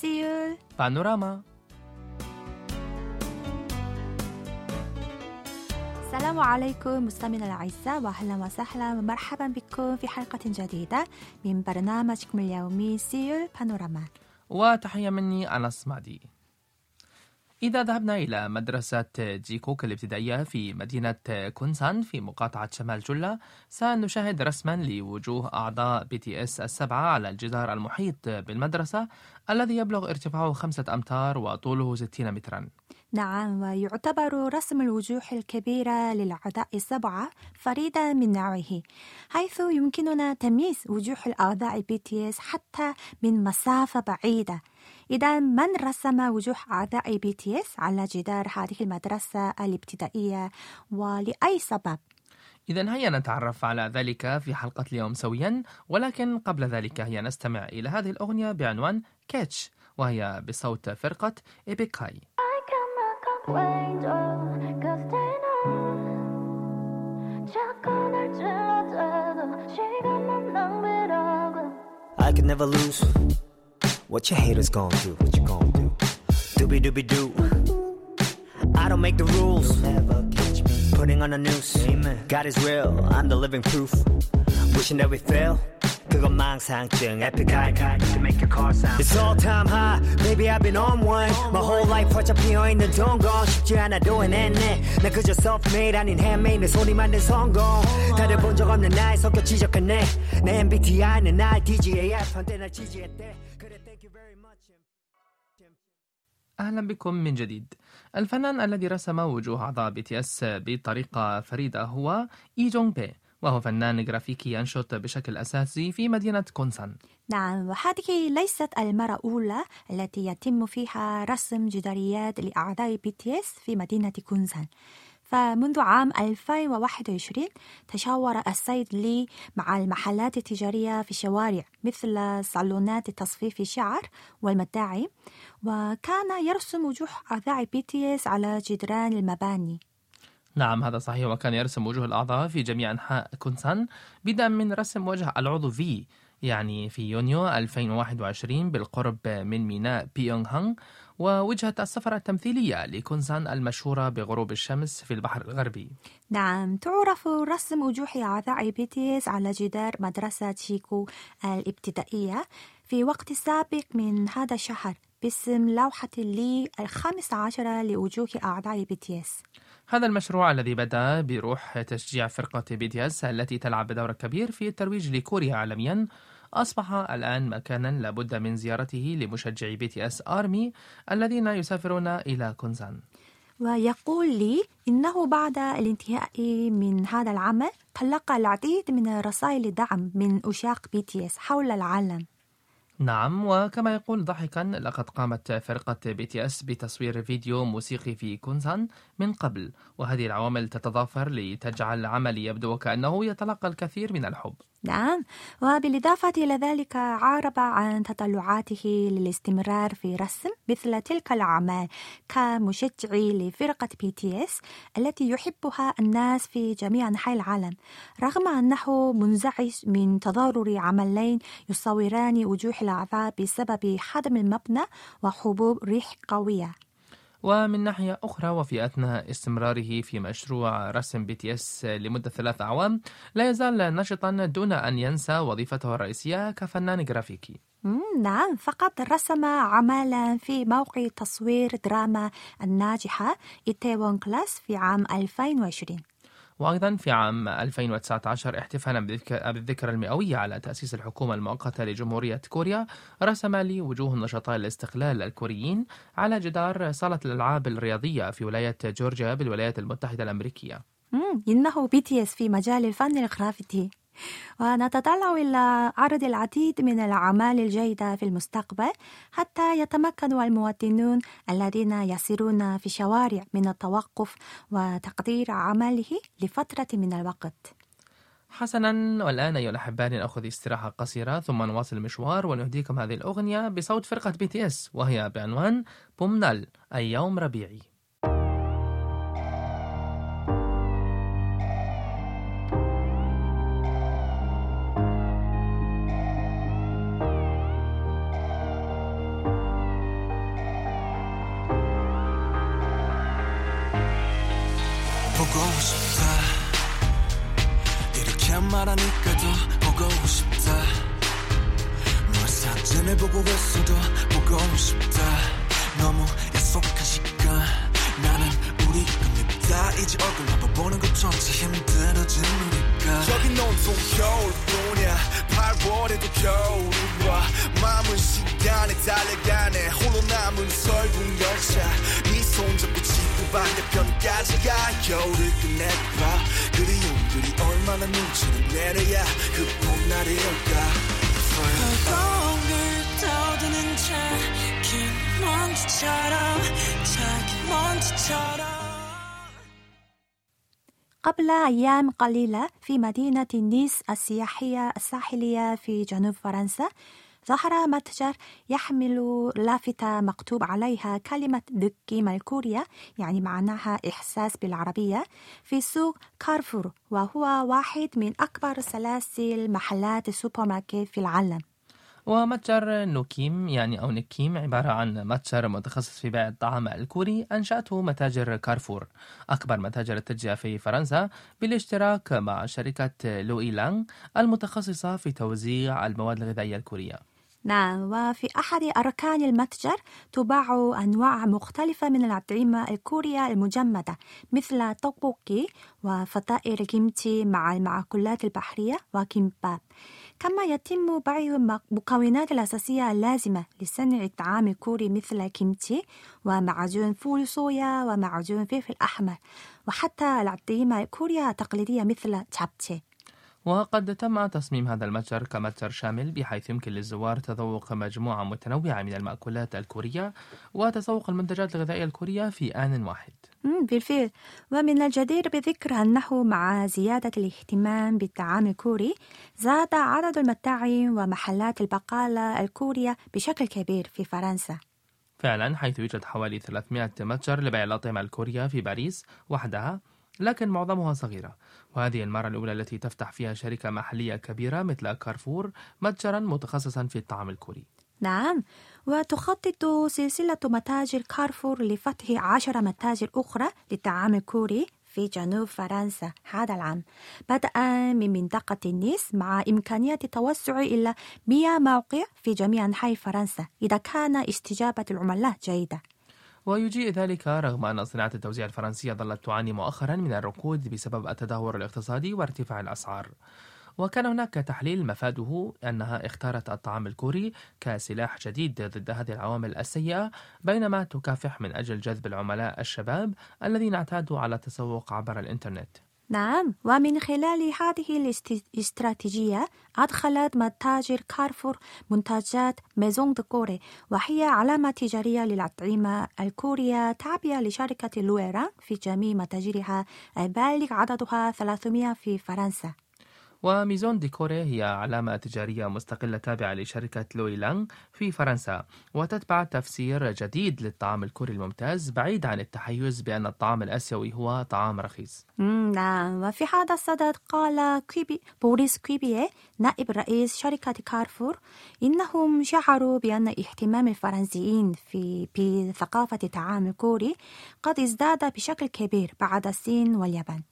سيول بانوراما السلام عليكم مستمعينا الأعزاء وأهلا وسهلا. ومرحبا بكم في حلقة جديدة من برنامجكم اليومي سيول بانوراما وتحية مني أنس مادي إذا ذهبنا إلى مدرسة جيكوك الابتدائية في مدينة كونسان في مقاطعة شمال جلة سنشاهد رسما لوجوه أعضاء بي تي إس السبعة على الجدار المحيط بالمدرسة الذي يبلغ ارتفاعه خمسة أمتار وطوله 60 مترا. نعم ويعتبر رسم الوجوه الكبيرة للأعضاء السبعة فريدا من نوعه حيث يمكننا تمييز وجوه الأعضاء بي تي إس حتى من مسافة بعيدة. إذا من رسم وجوه أعضاء بي تي اس على جدار هذه المدرسة الابتدائية ولأي سبب؟ إذا هيا نتعرف على ذلك في حلقة اليوم سويا ولكن قبل ذلك هيا نستمع إلى هذه الأغنية بعنوان كاتش وهي بصوت فرقة إيبيكاي I could never lose. What your haters gonna do? What you gonna do? Doobie doobie doo. I don't make the rules. You'll never catch me. Putting on a noose. Amen. God is real. I'm the living proof. Wishing that we fail. 그건 망상증 epic high to make your car sound It's all time high baby I've been on one My whole life 활짝 피어있는 동공 쉽지 않아도 해냈네 난 그저 self-made 아닌 handmade 내 손이 만든 성공 다들 본 적 없는 나의 성격 지적했네 내 MBTI는 IDGAF 한때 날 지지했대 그래 thank you very much أهلا بكم من جديد. الفنان الذي رسم وجوه أعضاء بي تي اس بطريقة فريدة هو إي جونغ بي وهو فنان جرافيكي ينشط بشكل أساسي في مدينة كونسان. نعم وهذه ليست المرة الأولى التي يتم فيها رسم جداريات لأعضاء بي تي اس في مدينة كونسان. فمنذ عام 2021 تشاور السيد لي مع المحلات التجارية في الشوارع مثل صالونات تصفيف الشعر والمطاعم وكان يرسم وجوه أعضاء بي تي اس على جدران المباني. نعم هذا صحيح. وكان يرسم وجوه الأعضاء في جميع أنحاء كونسان بدءا من رسم وجه العضو في يعني في يونيو 2021 بالقرب من ميناء بيونغ هانغ ووجهة السفرة التمثيلية لكونسان المشهورة بغروب الشمس في البحر الغربي. نعم تعرف رسم وجوه أعضاء بي تي اس على جدار مدرسة شيكو الابتدائية في وقت سابق من هذا الشهر باسم لوحة لي الخامس عشر لوجوه أعضاء بي تي اس هذا المشروع الذي بدأ بروح تشجيع فرقة بي تي اس التي تلعب دور كبير في الترويج لكوريا عالميا أصبح الآن مكانا لابد من زيارته لمشجعي بي تي إس آرمي الذين يسافرون إلى كونسان. ويقول لي إنه بعد الانتهاء من هذا العمل تلقى العديد من رسائل دعم من عشاق بي تي إس حول العالم. نعم وكما يقول ضاحكا لقد قامت فرقة بي تي إس بتصوير فيديو موسيقي في كونسان من قبل وهذه العوامل تتضافر لتجعل العمل يبدو وكأنه يتلقى الكثير من الحب. نعم. وبالإضافة إلى ذلك أعرب عن تطلعاته للاستمرار في رسم مثل تلك الأعمال كمشجع لفرقة بي تي إس التي يحبها الناس في جميع أنحاء العالم. رغم أنه منزعج من تضرر عملين يصوران وجوه الأعضاء بسبب هدم المبنى وهبوب ريح قوية. ومن ناحية أخرى وفي أثناء استمراره في مشروع رسم بي تي اس لمدة ثلاث أعوام لا يزال نشطا دون أن ينسى وظيفته الرئيسية كفنان جرافيكي. نعم فقد رسم عملا في موقع تصوير دراما الناجحة إيتيوان كلاس في عام 2020 وأيضا في عام 2019 احتفالا بالذك- بالذكرى المئوية على تأسيس الحكومة المؤقتة لجمهورية كوريا رسم لي وجوه نشطاء الاستقلال الكوريين على جدار صالة الألعاب الرياضية في ولاية جورجيا بالولايات المتحدة الأمريكية. إنه بي تي إس في مجال الفن الجرافيتي ونتطلع إلى عرض العديد من الأعمال الجيدة في المستقبل حتى يتمكن المواطنون الذين يسيرون في الشوارع من التوقف وتقدير عمله لفترة من الوقت. حسنا والآن أيها الأحباء نأخذ استراحة قصيرة ثم نواصل المشوار ونهديكم هذه الأغنية بصوت فرقة بي تي اس وهي بعنوان 봄날 أي يوم ربيعي. 싶다. 이렇게 말하니까 더 보고 싶다. 널 사진을 보고 있어도 보고 싶다. 너무 약속한 시간. 나는 우리가 밉다 이제 얼굴 한번 보는 것조차 힘들어진 우리가. 저긴 온통 겨울뿐이야. 8월에도 겨울이 와 마음은 시간에 달려가네. 홀로 남은 설국 열차. 네 손 잡고 지구 반대편까지 가 겨울을 끝내봐 그리움들이 얼마나 눈치를 내려야 그 봄날이 올까 거울 떠드는 작은 먼지처럼 작은 먼지처럼 قبل أيام قليلة في مدينة نيس السياحية الساحلية في جنوب فرنسا ظهر متجر يحمل لافتة مكتوب عليها كلمة 느낌 بالكوريا يعني معناها إحساس بالعربية في سوق كارفور وهو واحد من أكبر سلاسل محلات السوبر ماركت في العالم. ومتجر نوكيم يعني أو نكيم عبارة عن متجر متخصص في بيع الطعام الكوري أنشأته متاجر كارفور. أكبر متاجر التجزئة في فرنسا بالاشتراك مع شركة لوي لانغ المتخصصة في توزيع المواد الغذائية الكورية. نعم وفي أحد أركان المتجر تباع أنواع مختلفة من الأطعمة الكورية المجمدة مثل توبوكي وفطائر الكيمتشي مع المأكولات البحرية وكيمباب. كما يتم بيع المكونات الأساسية اللازمة لصنع الطعام الكوري مثل الكيمتشي ومعجون فول صويا ومعجون فلفل أحمر وحتى الأطعمة الكورية التقليدية مثل جابتشي وقد تم تصميم هذا المتجر كمتجر شامل بحيث يمكن للزوار تذوق مجموعة متنوعة من المأكولات الكورية وتذوق المنتجات الغذائية الكورية في آن واحد. بالفعل. ومن الجدير بذكر أنه مع زيادة الاهتمام بالطعام الكوري زاد عدد المطاعم ومحلات البقالة الكورية بشكل كبير في فرنسا. فعلا حيث يوجد حوالي 300 متجر لبيع الأطعمة الكورية في باريس وحدها لكن معظمها صغيرة. وهذه المرة الأولى التي تفتح فيها شركة محلية كبيرة مثل كارفور متجرا متخصصا في الطعام الكوري. نعم. وتخطط سلسلة متاجر كارفور لفتح عشر متاجر أخرى للطعام الكوري في جنوب فرنسا هذا العام. بدءا من منطقة النيس مع إمكانية التوسع إلى 100 موقع في جميع أنحاء فرنسا إذا كان استجابة العملاء جيدة. ويجيء ذلك رغم أن صناعة التوزيع الفرنسية ظلت تعاني مؤخرا من الركود بسبب التدهور الاقتصادي وارتفاع الأسعار. وكان هناك تحليل مفاده أنها اختارت الطعام الكوري كسلاح جديد ضد هذه العوامل السيئة بينما تكافح من أجل جذب العملاء الشباب الذين اعتادوا على التسوق عبر الإنترنت. نعم. ومن خلال هذه الاستراتيجية أدخلت متاجر كارفور منتجات ميزون دو كوري وهي علامة تجارية للأطعمة الكورية تابعة لشركة لويرا في جميع متاجرها البالغ عددها 300 في فرنسا. وميزون دو كوري هي علامة تجارية مستقلة تابعة لشركة لوي لانغ في فرنسا وتتبع تفسير جديد للطعام الكوري الممتاز بعيد عن التحيز بأن الطعام الآسيوي هو طعام رخيص. نعم وفي هذا الصدد قال كويبي بوريس كويبيه نائب رئيس شركة كارفور إنهم شعروا بأن اهتمام الفرنسيين في بثقافة الطعام الكوري قد ازداد بشكل كبير بعد الصين واليابان.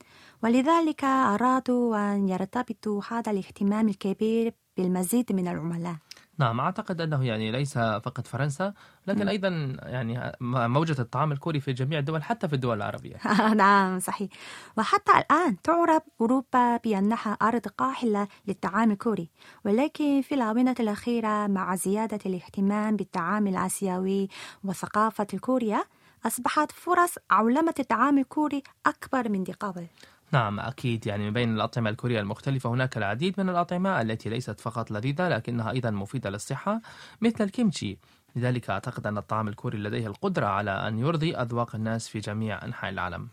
ولذلك أرادوا أن يرتبطوا هذا الاهتمام الكبير بالمزيد من العملاء. نعم أعتقد أنه يعني ليس فقط فرنسا لكن أيضا يعني موجة الطعام الكوري في جميع الدول حتى في الدول العربية. نعم صحيح. وحتى الآن تعرف أوروبا بأنها أرض قاحلة للطعام الكوري ولكن في الآونة الأخيرة مع زيادة الاهتمام بالطعام الآسيوي وثقافة الكوريا أصبحت فرص عولمة الطعام الكوري أكبر من قبل. نعم أكيد. يعني من بين الأطعمة الكورية المختلفة هناك العديد من الأطعمة التي ليست فقط لذيذة لكنها أيضا مفيدة للصحة مثل الكيمتشي. لذلك أعتقد أن الطعام الكوري لديه القدرة على أن يرضي أذواق الناس في جميع أنحاء العالم.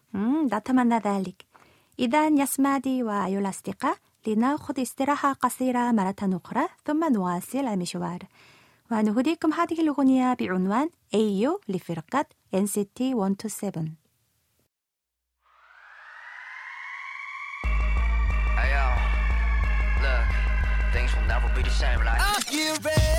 نتمنى ذلك. إذا يسمادي وأيها الأصدقاء لنأخذ استراحة قصيرة مرة أخرى ثم نواصل المشوار. ونهديكم هذه الأغنية بعنوان أيو لفرقة NCT 127 shame like. Are you ready?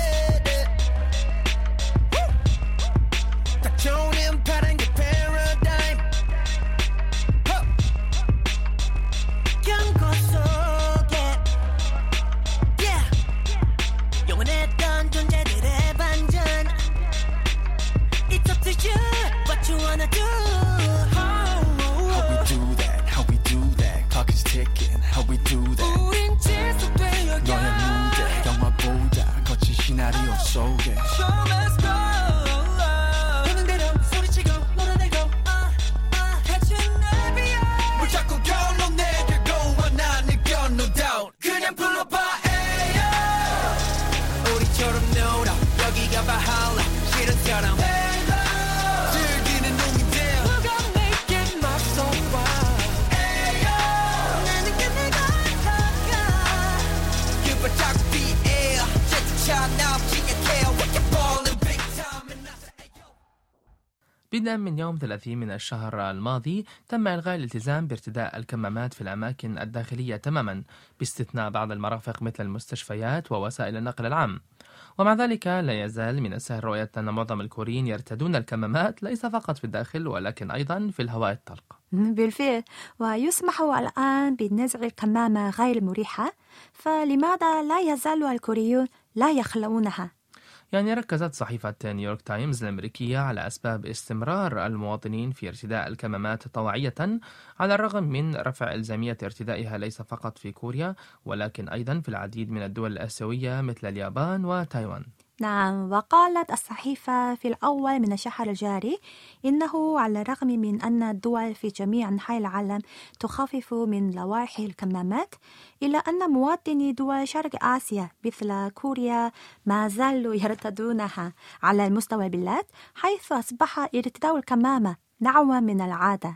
بدءا من يوم 30 من الشهر الماضي تم إلغاء الالتزام بارتداء الكمامات في الأماكن الداخلية تماما باستثناء بعض المرافق مثل المستشفيات ووسائل النقل العام. ومع ذلك لا يزال من السهل رؤية أن معظم الكوريين يرتدون الكمامات ليس فقط في الداخل ولكن أيضا في الهواء الطلق. بالفعل. ويسمح الآن بنزع الكمامة غير المريحة فلماذا لا يزال الكوريون لا يخلعونها؟ يعني ركزت صحيفة نيويورك تايمز الأمريكية على أسباب استمرار المواطنين في ارتداء الكمامات طوعية على الرغم من رفع إلزامية ارتدائها ليس فقط في كوريا ولكن أيضا في العديد من الدول الآسيوية مثل اليابان وتايوان. نعم وقالت الصحيفة في الأول من الشهر الجاري إنه على الرغم من أن الدول في جميع أنحاء العالم تخفف من لوائح الكمامات إلا أن مواطني دول شرق آسيا مثل كوريا ما زالوا يرتدونها على المستوى البلاد حيث أصبح ارتداء الكمامة نوعا من العادة.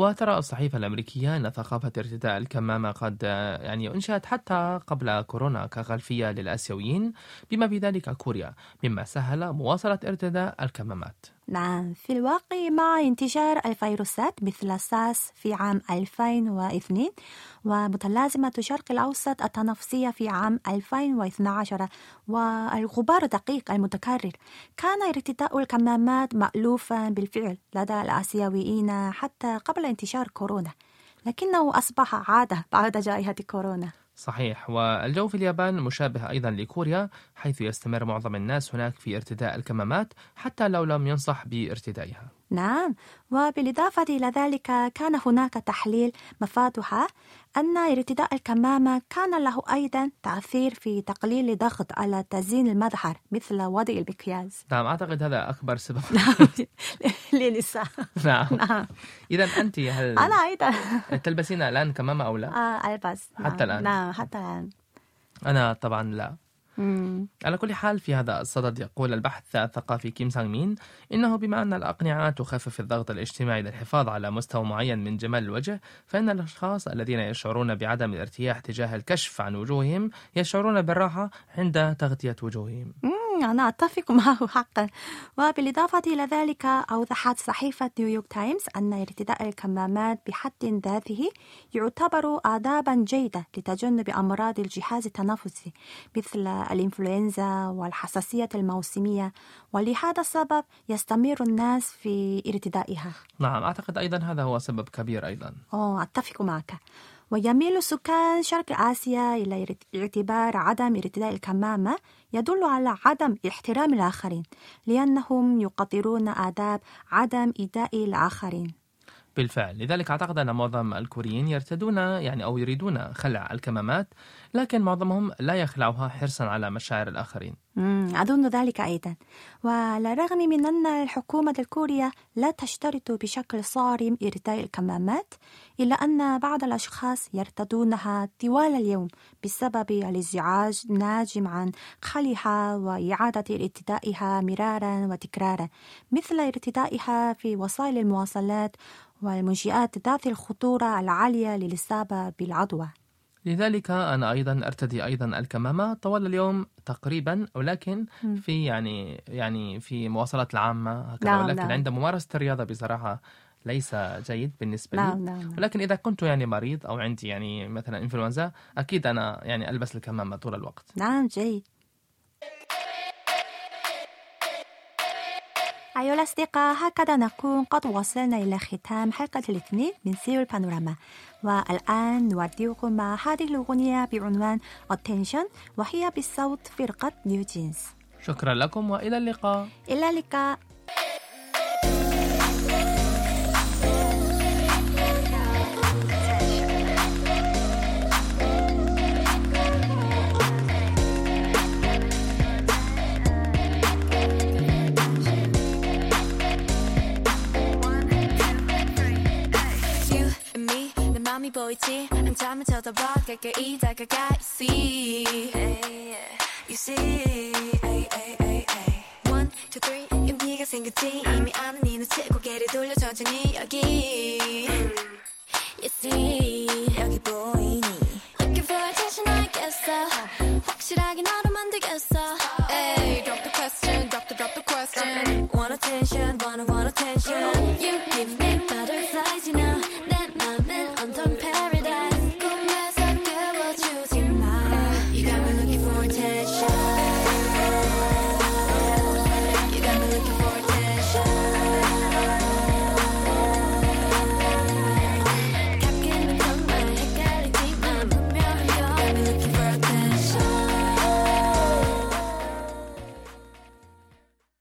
وترى الصحيفة الأمريكية أن ثقافة ارتداء الكمامة قد يعني أنشأت حتى قبل كورونا كخلفية للآسيويين بما في ذلك كوريا مما سهل مواصلة ارتداء الكمامات. نعم. في الواقع مع انتشار الفيروسات مثل ساس في عام 2002 ومتلازمة الشرق الأوسط التنفسية في عام 2012 والغبار الدقيق المتكرر. كان ارتداء الكمامات مألوفا بالفعل لدى الآسيويين حتى قبل انتشار كورونا لكنه أصبح عادة بعد جائحة كورونا. صحيح. والجو في اليابان مشابه أيضا لكوريا حيث يستمر معظم الناس هناك في ارتداء الكمامات حتى لو لم ينصح بارتدائها. نعم. وبالإضافة إلى ذلك كان هناك تحليل مفادها أن ارتداء الكمامة كان له أيضا تأثير في تقليل الضغط على تزيين المظهر مثل وضع المكياج نعم أعتقد هذا أكبر سبب. للنساء نعم. نعم. إذا أنت هل أنا أيضا. تلبسين الآن كمامة أو لا؟ آه، ألبس نعم. حتى الآن؟ نعم حتى الآن. أنا طبعا لا. مم. على كل حال في هذا الصدد يقول البحث الثقافي كيم سانغ مين إنه بما أن الأقنعة تخفف الضغط الاجتماعي للحفاظ على مستوى معين من جمال الوجه فإن الأشخاص الذين يشعرون بعدم الارتياح تجاه الكشف عن وجوههم يشعرون بالراحة عند تغطية وجوههم مم، أنا أتفق معه حقا. وبالإضافة إلى ذلك أوضحت صحيفة نيويورك تايمز أن ارتداء الكمامات بحد ذاته يعتبر آدابا جيدة لتجنب أمراض الجهاز التنفسي مثل الإنفلونزا والحساسية الموسمية. ولهذا السبب يستمر الناس في ارتدائها. نعم أعتقد أيضا هذا هو سبب كبير أيضا. أوه أتفق معك. ويميل سكان شرق آسيا إلى اعتبار عدم ارتداء الكمامة يدل على عدم احترام الآخرين لأنهم يقدرون آداب عدم إيذاء الآخرين. بالفعل. لذلك أعتقد أن معظم الكوريين يرتدون يعني أو يريدون خلع الكمامات لكن معظمهم لا يخلعها حرصا على مشاعر الآخرين. أظن ذلك أيضا. وعلى الرغم من أن الحكومة الكورية لا تشترط بشكل صارم إرتداء الكمامات إلا أن بعض الأشخاص يرتدونها طوال اليوم بسبب الازعاج الناجم عن خلعها وإعادة ارتدائها مرارا وتكرارا مثل ارتدائها في وسائل المواصلات والمنشآت ذات الخطورة العالية للإصابة بالعدوى. لذلك أنا أيضا أرتدي أيضا الكمامة. طوال اليوم تقريبا ولكن في يعني يعني في مواصلات العامة هكذا نعم، ولكن نعم. عند ممارسة الرياضة بصراحة ليس جيد بالنسبة لي. نعم نعم نعم. ولكن إذا كنت يعني مريض أو عندي يعني مثلا إنفلونزا أكيد أنا يعني ألبس الكمامة طول الوقت. نعم جيد. أيها الأصدقاء هكذا نكون قد وصلنا إلى ختام حلقة الاثنين من سيول بانوراما والآن نودعكم مع هذه الأغنية بعنوان Attention وهي بصوت فرقة نيو جينز. شكرا لكم وإلى اللقاء. إلى اللقاء. 한참을 쳐다봐 가까이 다가가 You see You see One, two, three 용기가 생겼지 이미